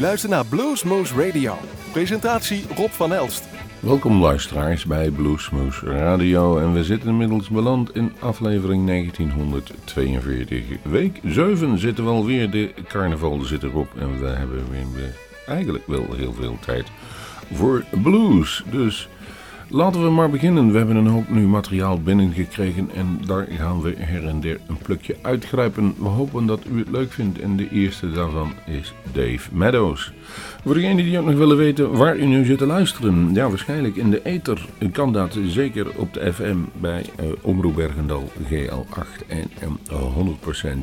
luistert naar Bluesmoose Radio. Presentatie Rob van Elst. Welkom luisteraars bij Bluesmoose Radio en we zitten inmiddels beland in aflevering 1942. Week 7 zitten we alweer, de carnaval zit erop en we hebben weer eigenlijk wel heel veel tijd voor blues. Dus Laten we maar beginnen. We hebben een hoop nu materiaal binnengekregen en daar gaan we her en der een plukje uitgrijpen. We hopen dat u het leuk vindt en de eerste daarvan is Dave Meadows. Voor degenen die ook nog willen weten waar u nu zit te luisteren. Ja, waarschijnlijk in de ether kan dat zeker op de FM bij uh, Omroep Bergendal GL8 en um,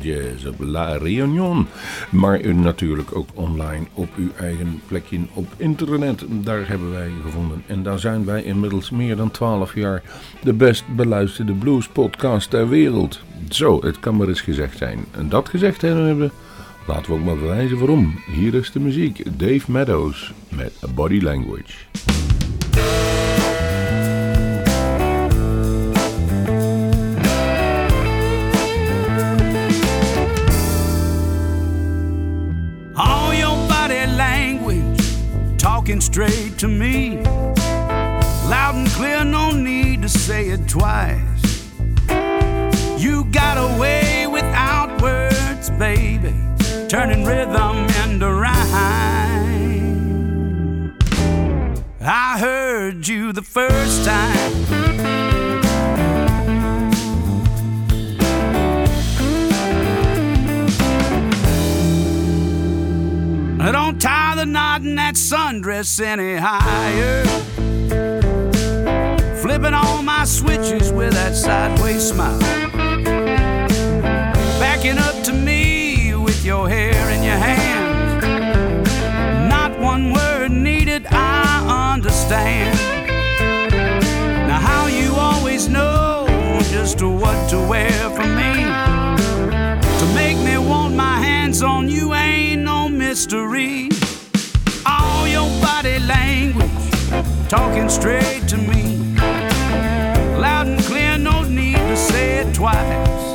100% Jazz op La Réunion. Maar natuurlijk ook online op uw eigen plekje op internet. Daar hebben wij gevonden en daar zijn wij inmiddels meer dan 12 jaar de best beluisterde blues podcast ter wereld. Zo, het kan maar eens gezegd zijn. En dat gezegd hebben we Laten we ook maar bewijzen waarom. Hier is de muziek. Dave Meadows met Body Language. All your body language, talking straight to me. Loud and clear, no need to say it twice. You got away without words, baby turning rhythm into rhyme. I heard you the first time. I don't tie the knot in that sundress any higher. Flipping all my switches with that sideways smile. Backing up to me understand. Now, how you always know just what to wear for me. To make me want my hands on you ain't no mystery. All your body language, talking straight to me. Loud and clear, no need to say it twice.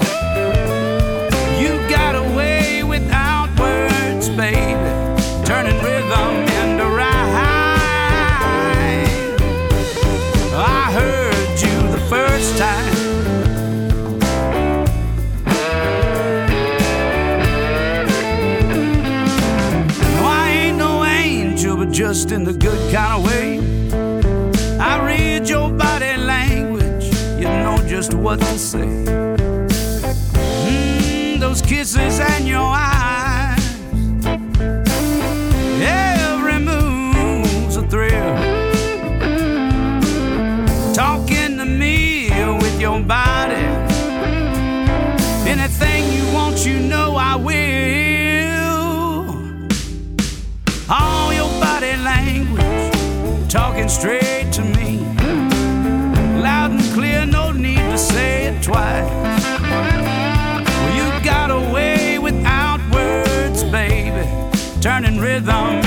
Just in the good kind of way. I read your body language, you know just what to say. Mm, those kisses and your eyes, straight to me. Loud and clear, no need to say it twice. Well, you got away without words, baby, turning rhythm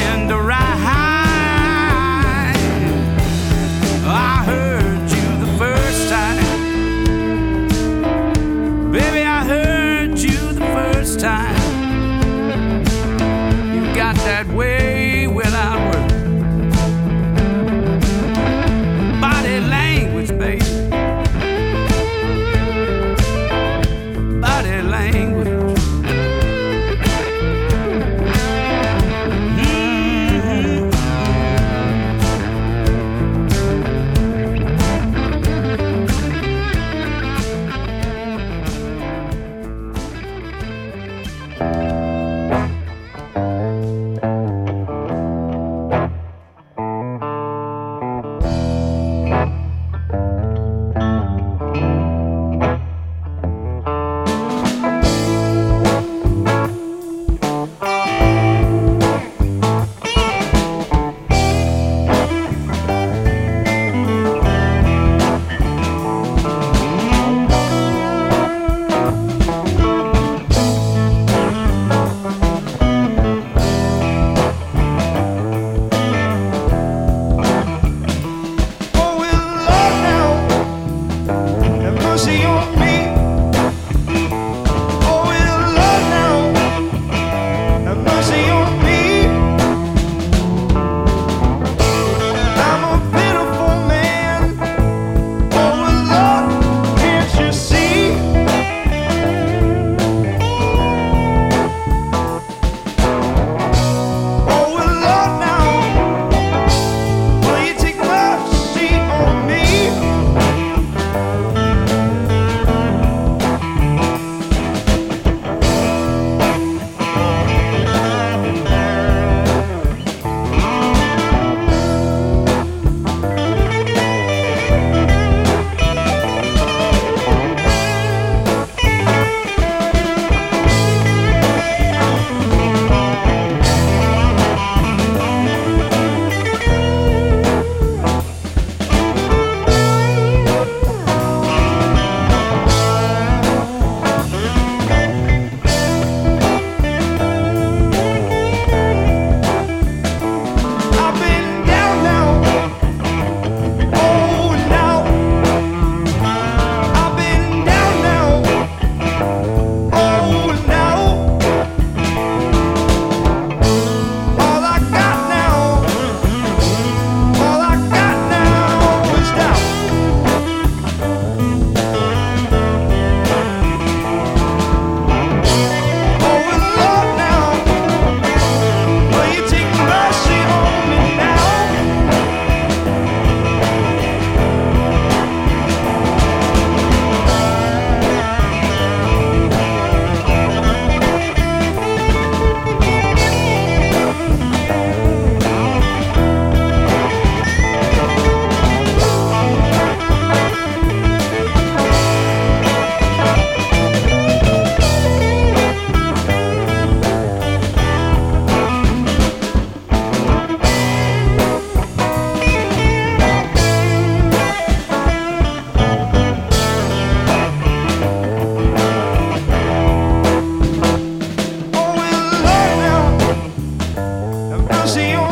see you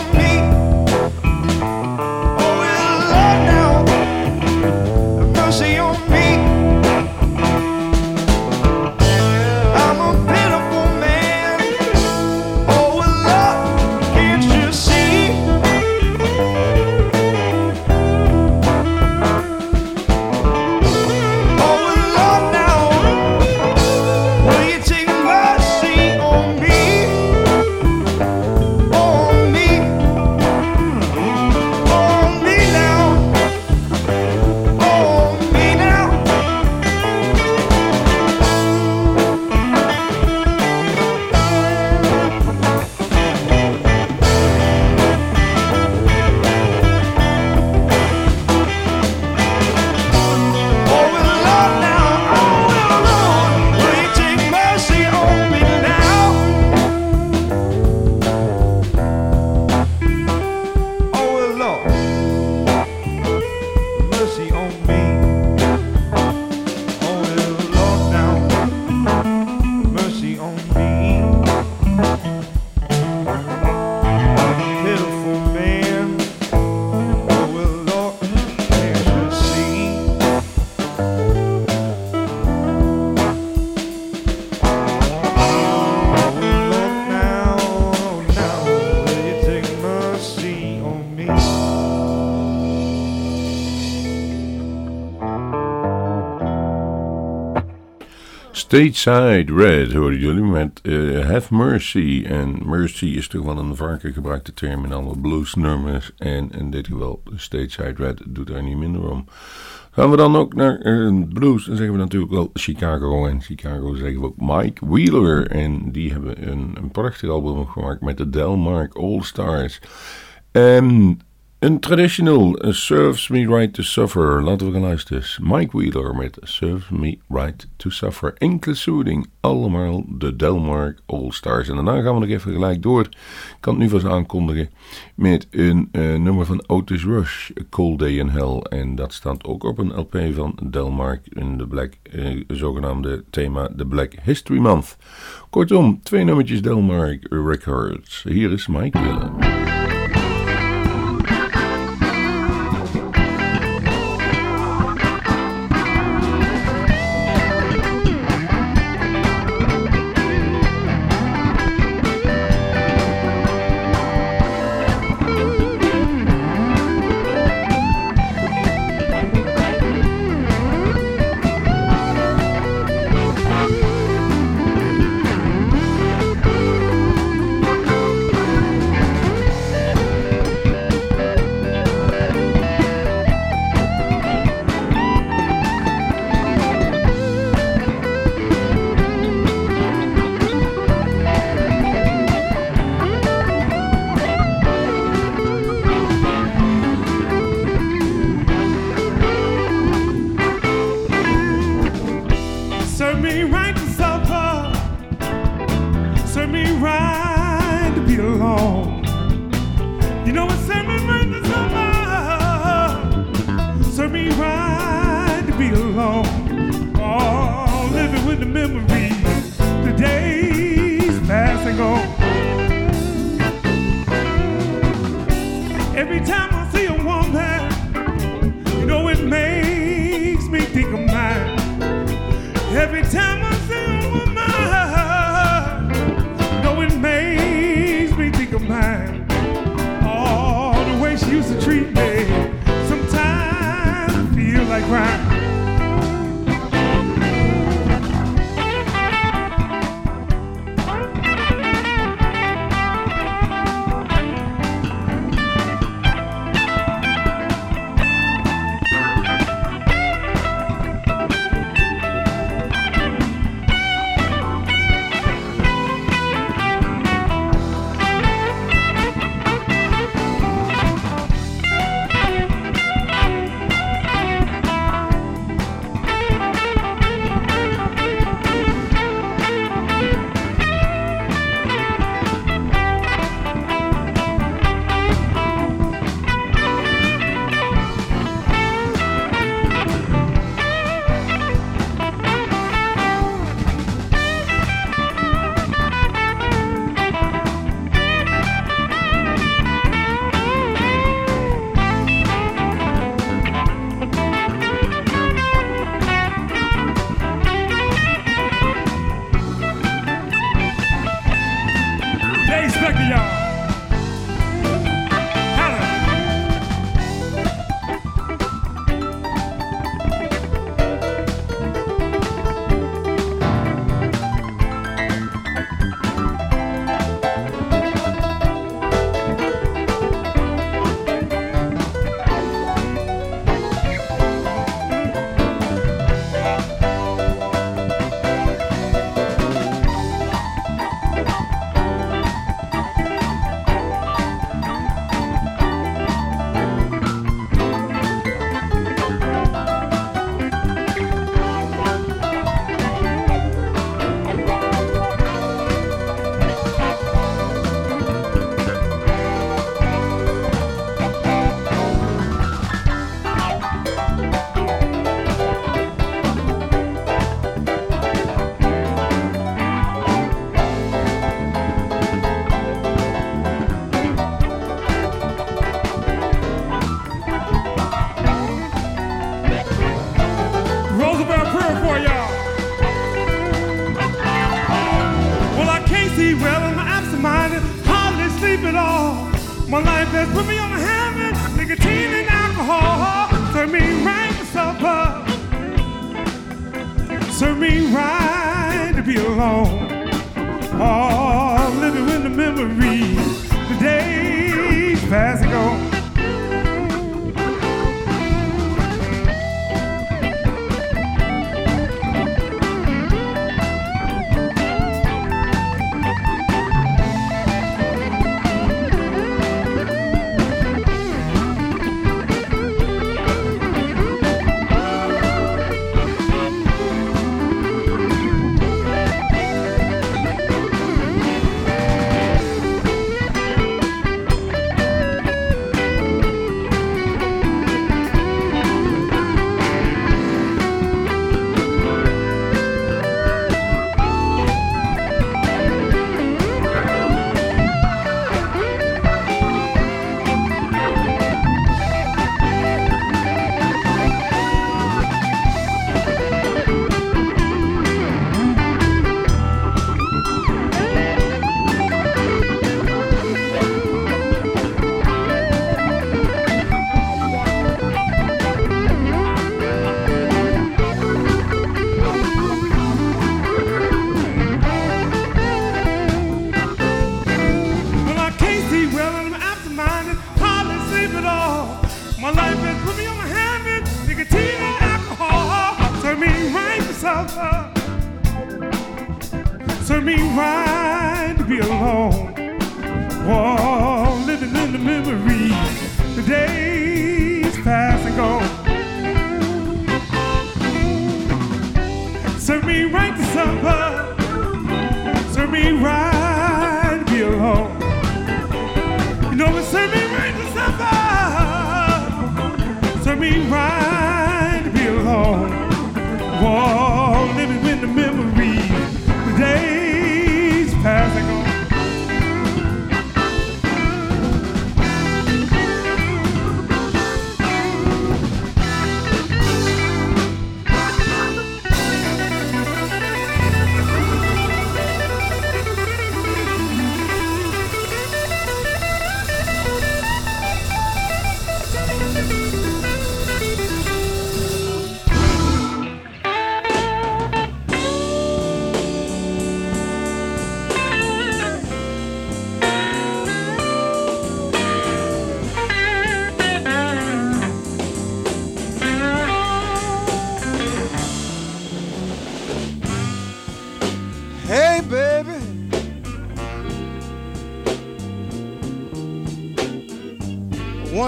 Stateside Red hoorden jullie met uh, Have Mercy. En Mercy is toch wel een vaker gebruikte term in alle bluesnummers. En in dit geval Stateside Red doet daar niet minder om. Gaan we dan ook naar uh, blues, dan zeggen we natuurlijk wel Chicago. En Chicago zeggen we ook Mike Wheeler. En die hebben een, een prachtig album gemaakt met de Delmark All Stars. En een traditional uh, Serves Me Right to Suffer. Laten we gaan luisteren. Mike Wheeler met Serves Me Right to Suffer. Including allemaal de Delmark All Stars. En daarna gaan we nog even gelijk door. Ik kan het nu vast aankondigen. Met een uh, nummer van Otis Rush. Cold Day in Hell. En dat staat ook op een LP van Delmark. In de black, uh, zogenaamde thema The Black History Month. Kortom, twee nummertjes Delmark Records. Hier is Mike Wheeler. with the memories. The days pass and. Every time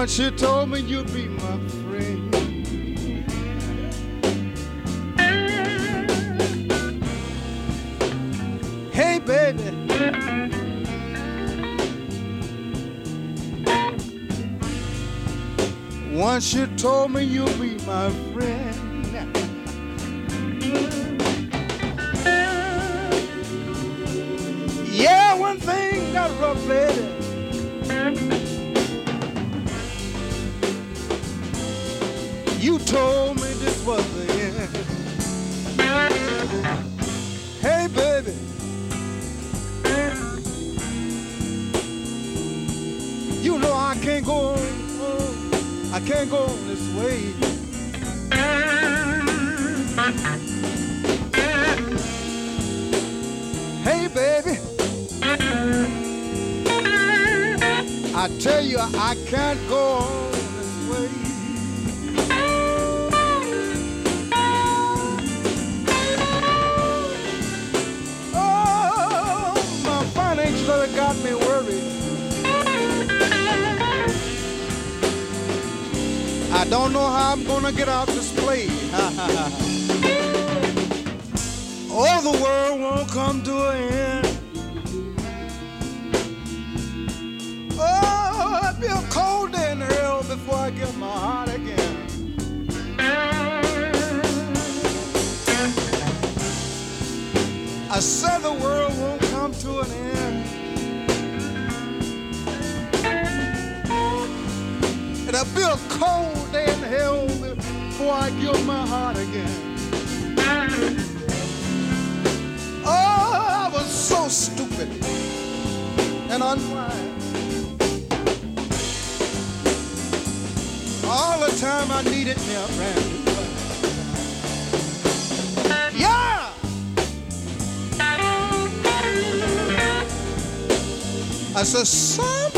Once you told me you'd be my friend. Hey, baby. Once you told me you'd be my friend. I said the world won't come to an end. It'll be a cold day in hell before I give my heart again. Oh, I was so stupid and unwise. All the time I needed me brand I said,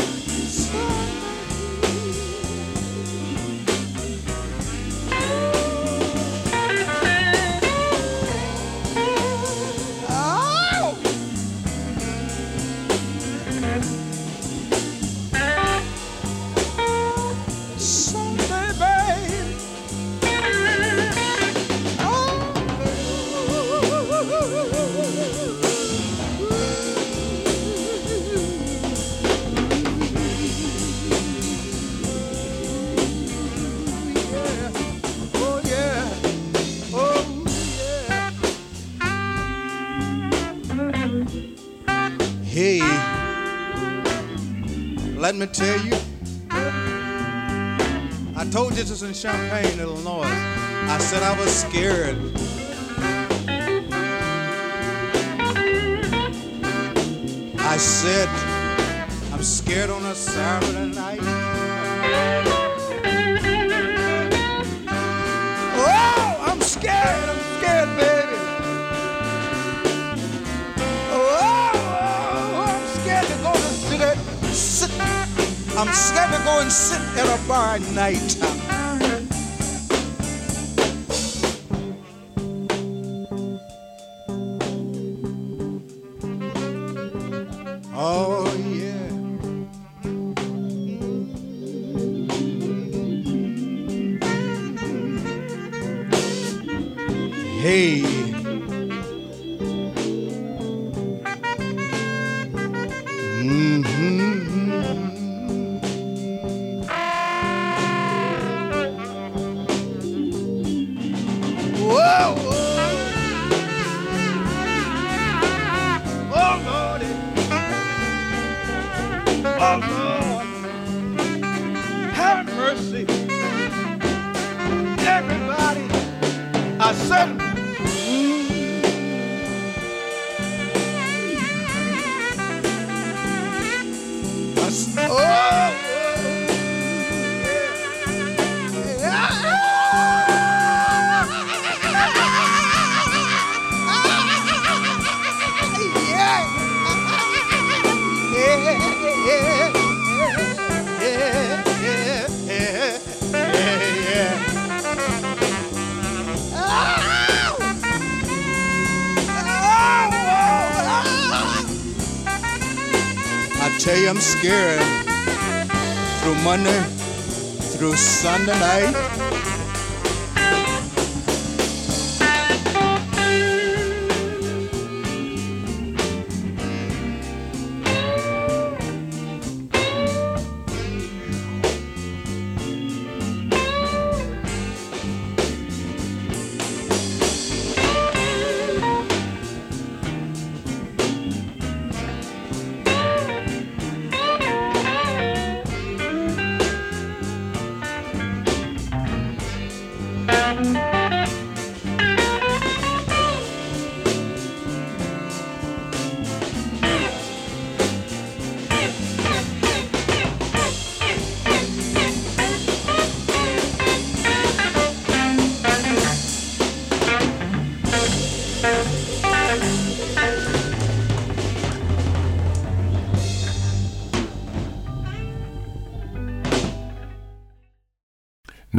let me tell you. I told you this in Champaign, Illinois. I said I was scared. I said I'm scared on a Saturday night. Go and sit at a bar at night. girl through Monday through Sunday night.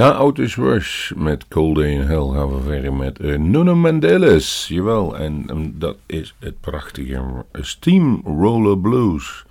Na Otis Rush met Cold in Hell gaan we verder met uh, Nuno. Jawel, en dat is het prachtige Steamroller Blues.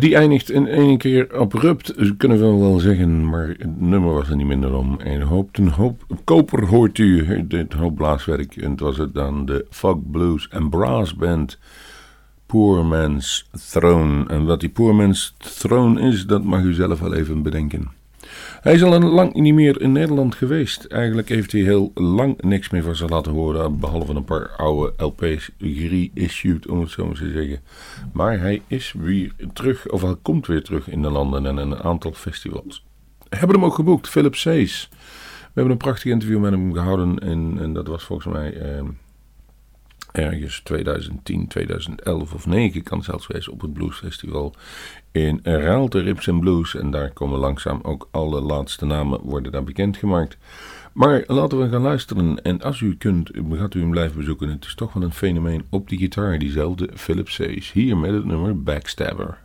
Die eindigt in één keer abrupt, kunnen we wel zeggen, maar het nummer was er niet minder om. En hoop, een hoop koper hoort u, dit hoop blaaswerk. En het was het dan de Fog Blues and Brass Band. Poor Man's Throne. En wat die Poor Man's Throne is, dat mag u zelf wel even bedenken. Hij is al lang niet meer in Nederland geweest. Eigenlijk heeft hij heel lang niks meer van zich laten horen. Behalve een paar oude LP's reissued, om het zo maar te zeggen. Maar hij is weer terug, of hij komt weer terug in de landen en een aantal festivals. We hebben hem ook geboekt, Philip Sees. We hebben een prachtig interview met hem gehouden. En, en dat was volgens mij eh, ergens 2010, 2011 of 9 kan zelfs wees op het Bluesfestival in Raalte Rips en Blues. En daar komen langzaam ook alle laatste namen worden daar bekendgemaakt. Maar laten we gaan luisteren. En als u kunt, gaat u hem blijven bezoeken. Het is toch wel een fenomeen op die gitaar, diezelfde Philip Says. Hier met het nummer Backstabber.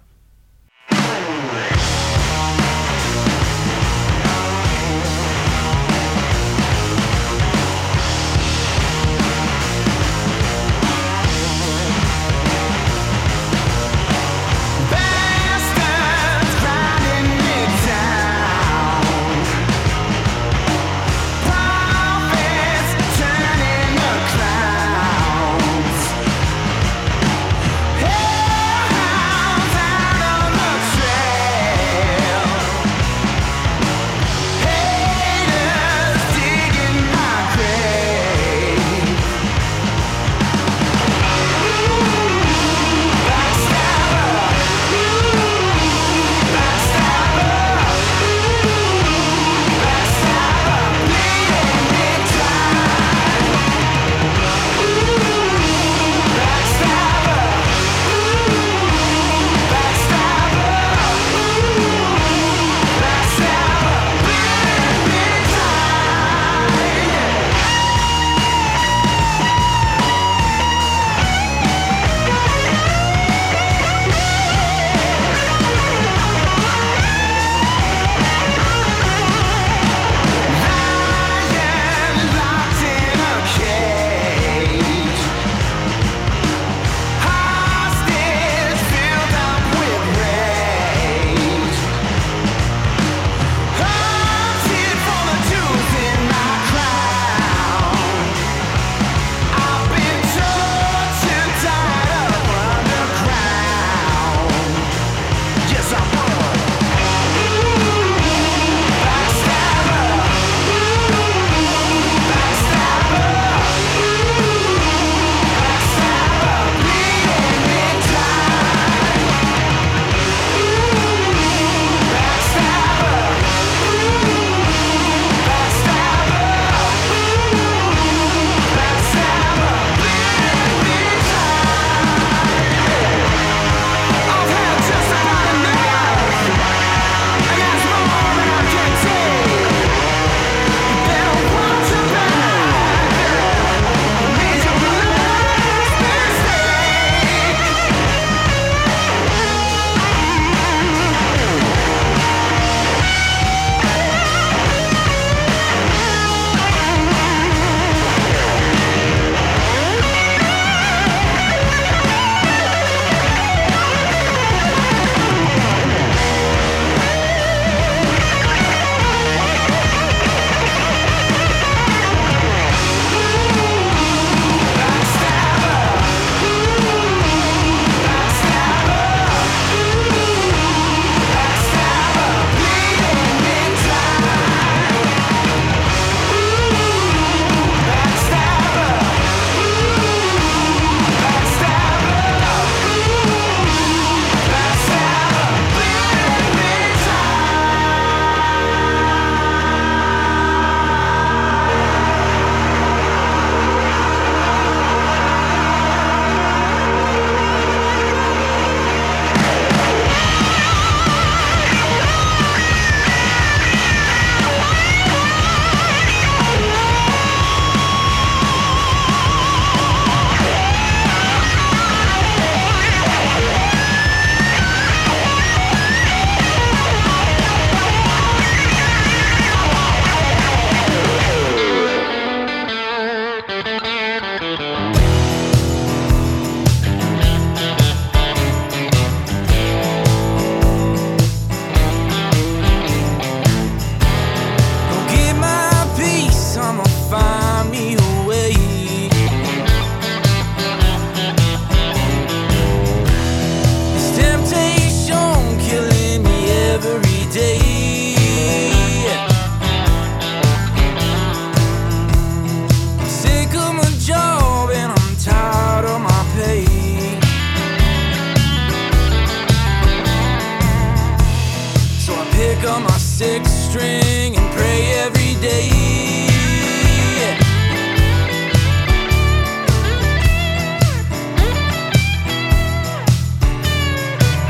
Pick up my six string and pray every day.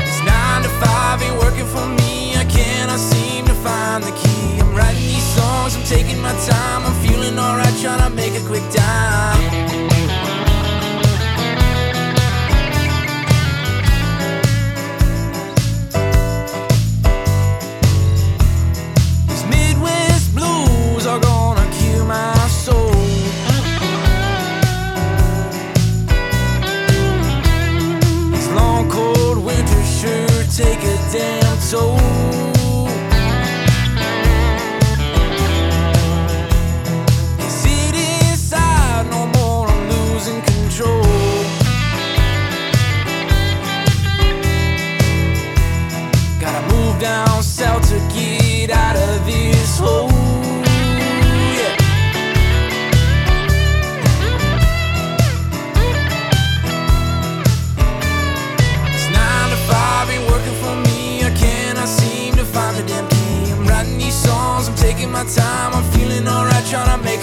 It's nine to five, ain't working for me. I cannot seem to find the key. I'm writing these songs, I'm taking my time. I'm feeling alright, trying to make a quick dime.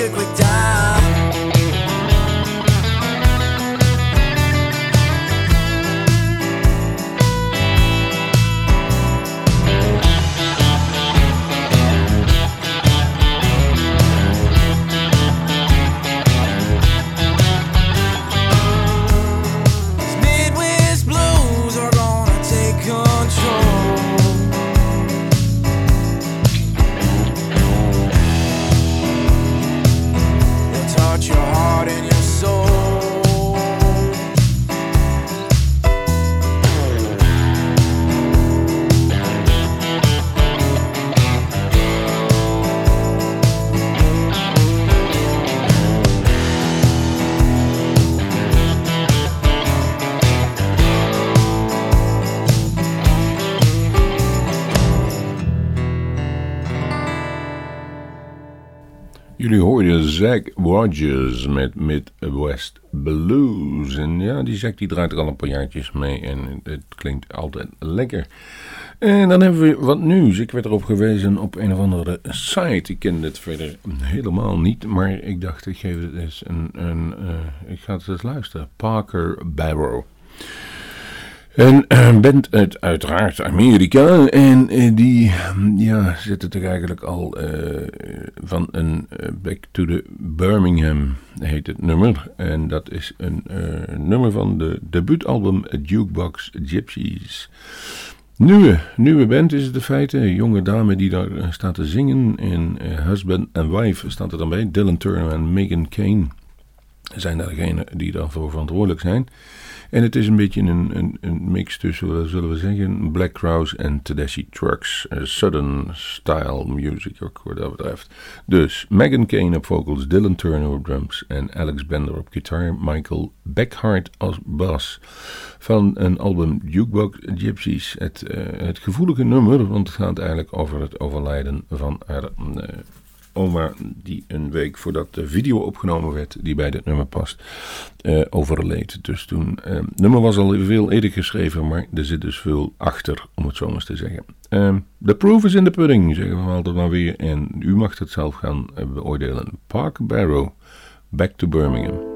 A quick Hoorden Zack Rogers met Midwest Blues. En ja, die Zack die draait er al een paar jaartjes mee en het klinkt altijd lekker. En dan hebben we wat nieuws. Ik werd erop gewezen op een of andere site. Ik kende het verder helemaal niet, maar ik dacht ik geef het eens een... een eh, ik ga het eens luisteren. Parker Barrow. Een eh, band uit uiteraard Amerika. En eh, die ja, zitten toch eigenlijk al eh, van een Back to the Birmingham heet het nummer. En dat is een nummer van de debuutalbum Jukebox Gypsies. Nieuwe, nieuwe band is het in feite. Een jonge dame die daar staat te zingen. En husband en wife staat er dan bij. Dylan Turner en Megan Kane zijn degenen die daarvoor verantwoordelijk zijn. En het is een beetje een, een, een mix tussen, zullen we zeggen, Black Crowes en Tedeschi Trucks. eh, Southern style music ook wat dat betreft. Dus Megan Kane op vocals, Dylan Turner op drums en Alex Bender op gitaar. Michael Beckhart als bas. Van een album Jukebox Gypsies. Het, eh, het gevoelige nummer, want het gaat eigenlijk over het overlijden van haar eh, oma die een week voordat de video opgenomen werd, die bij dit nummer past, eh, overleed. Dus toen, eh, het nummer was al veel eerder geschreven, maar er zit dus veel achter, om het zo eens te zeggen. Eh, the proof is in the pudding, zeggen we altijd maar weer. En u mag het zelf gaan eh, beoordelen. Park Barrow, Back to Birmingham.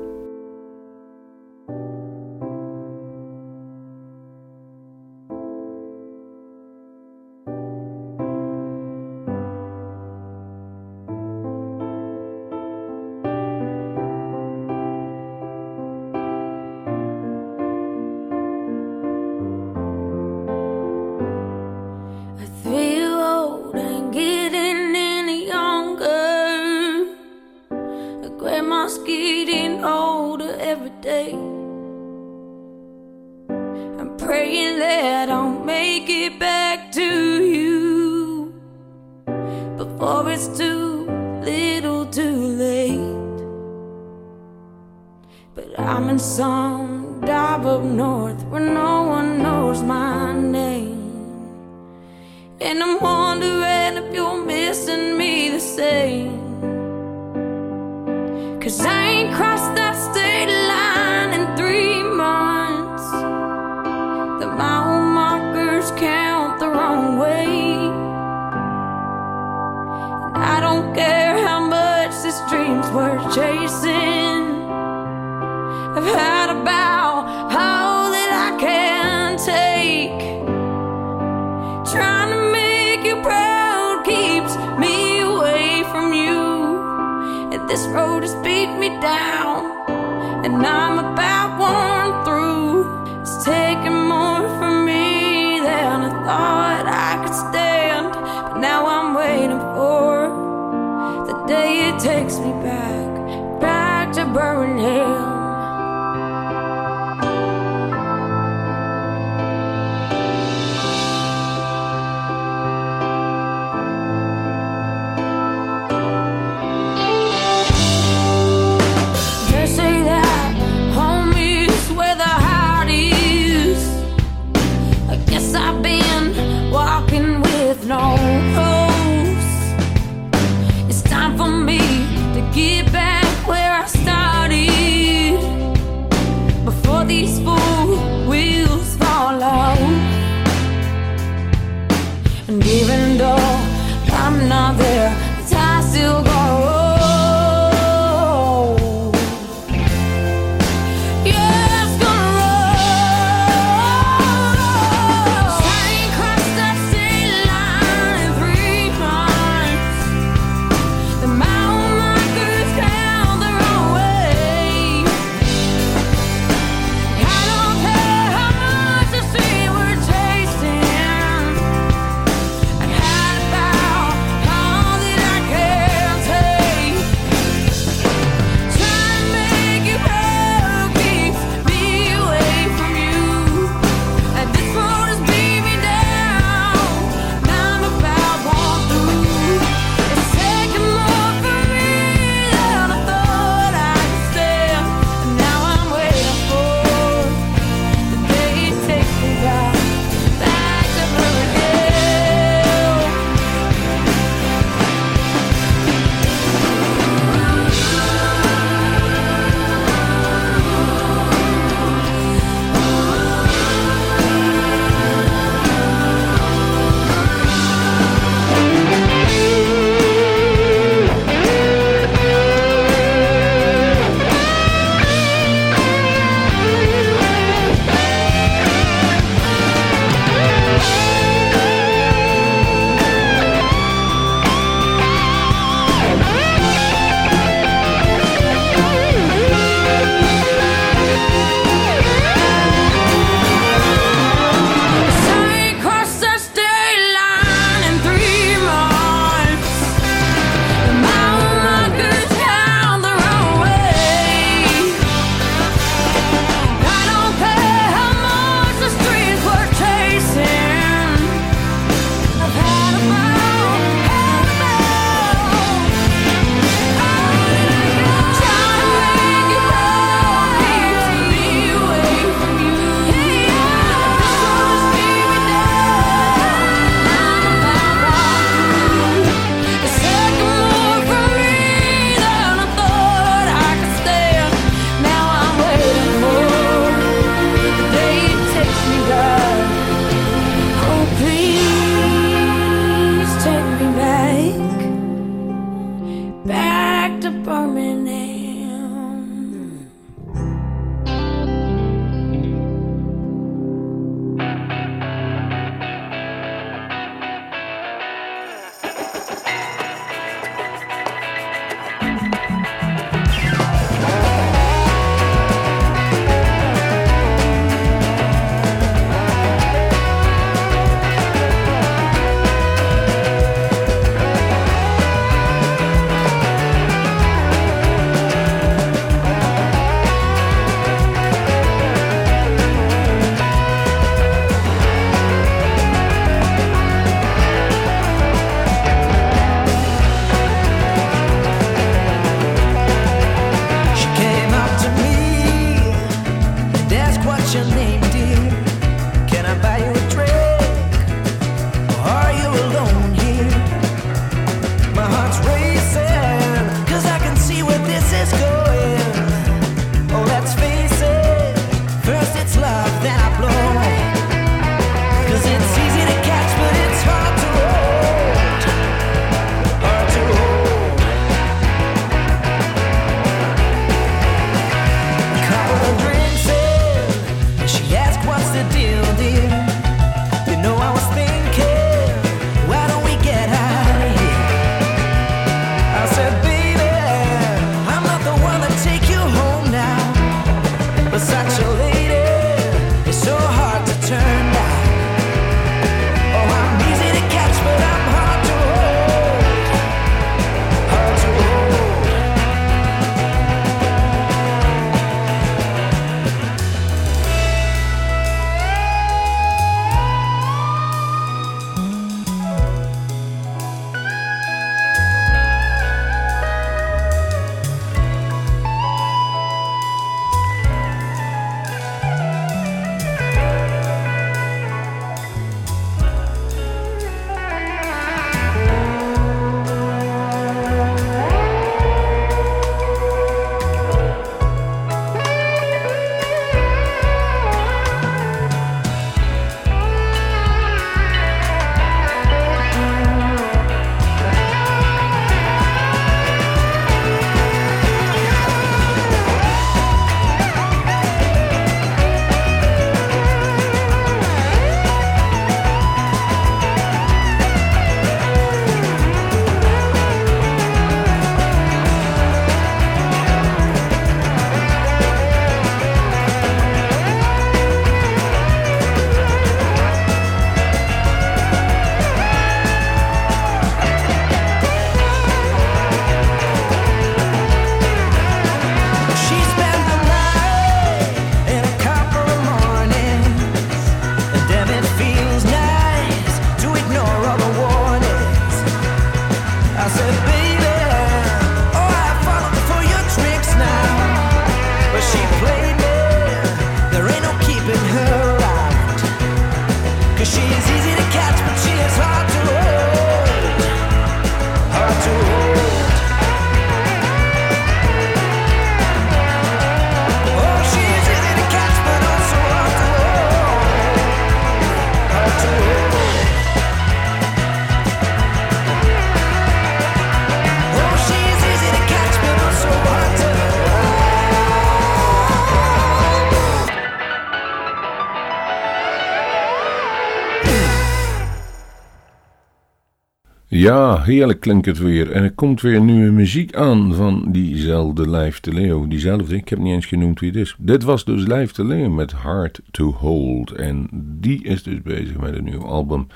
Ja, heerlijk klinkt het weer. En er komt weer nieuwe muziek aan van diezelfde Lijf de Leeuw. Diezelfde, ik heb niet eens genoemd wie het is. Dit was dus Lijf de Leeuw met Hard to Hold. En die is dus bezig met een nieuw album.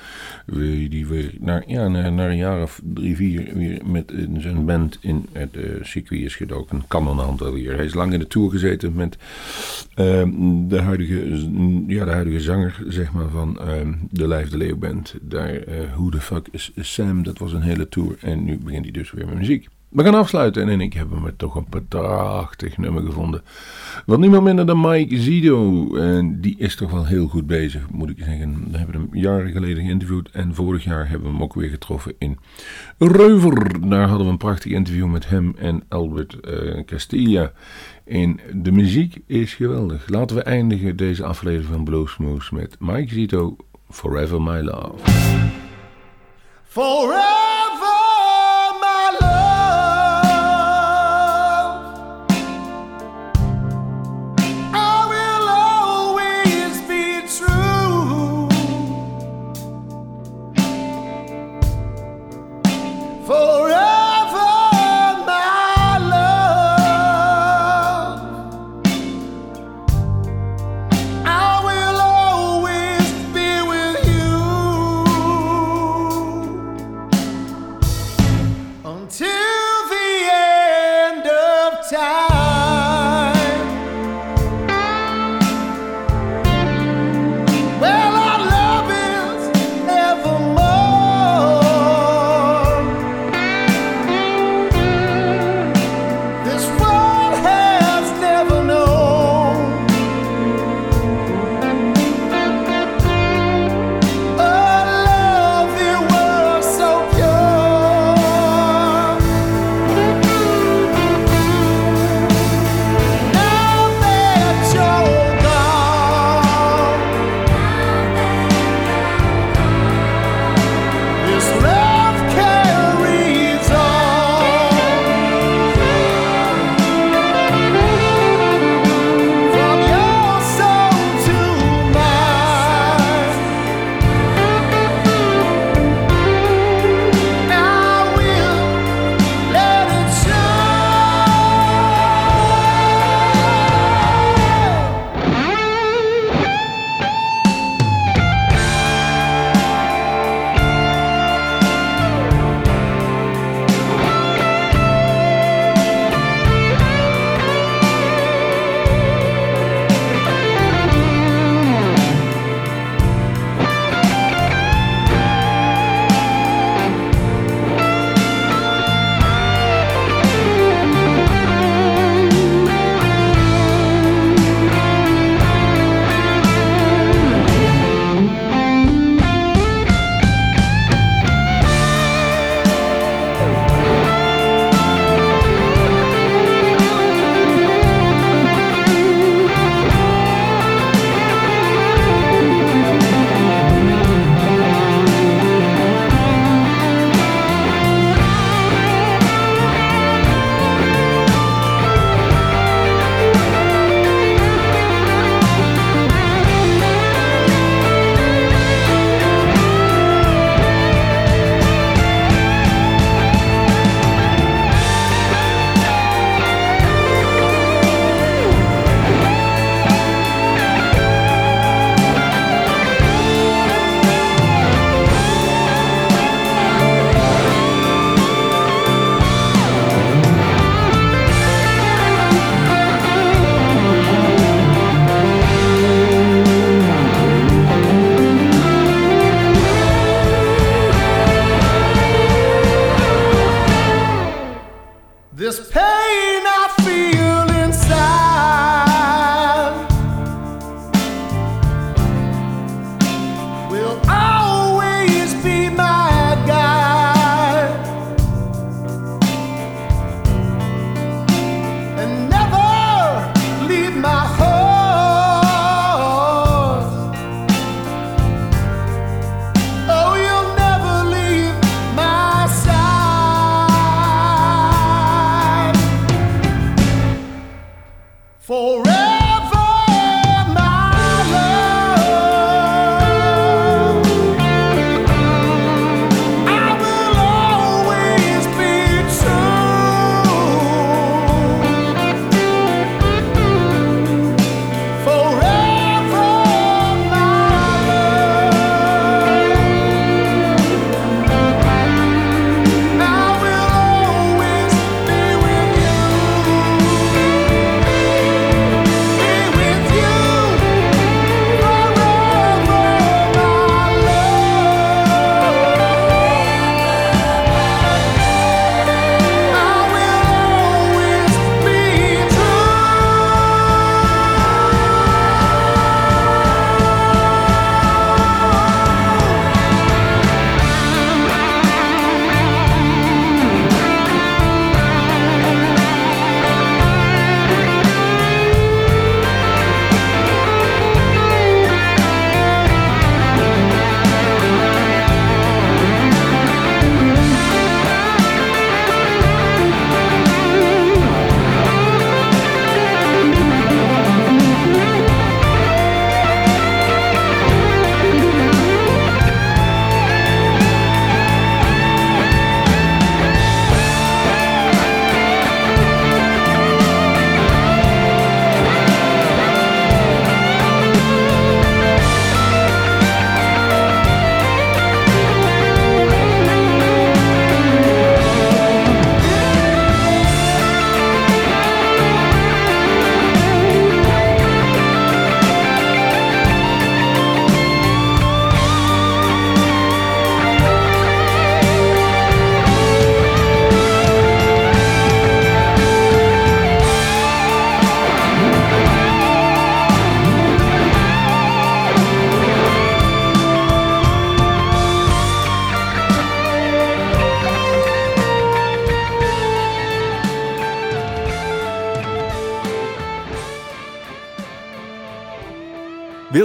Die weer naar, ja, naar, een jaar of drie, vier weer met eh, zijn band in het eh, circuit is gedoken. Kan een aantal weer. Hij is lang in de tour gezeten met ehm, de, huidige, ja, de huidige zanger zeg maar, van ehm, de Lijf de Leeuw band. Daar, eh Who the fuck is Sam? Dat was een hele tour. En nu begint hij dus weer met muziek. We gaan afsluiten en ik heb hem toch een prachtig nummer gevonden. Van niemand minder dan Mike Zido. En die is toch wel heel goed bezig, moet ik zeggen. We hebben hem jaren geleden geïnterviewd. En vorig jaar hebben we hem ook weer getroffen in Reuver. Daar hadden we een prachtig interview met hem en Albert eh, Castilla. En de muziek is geweldig. Laten we eindigen deze aflevering van Bluesmoose met Mike Zito, Forever My Love. Forever,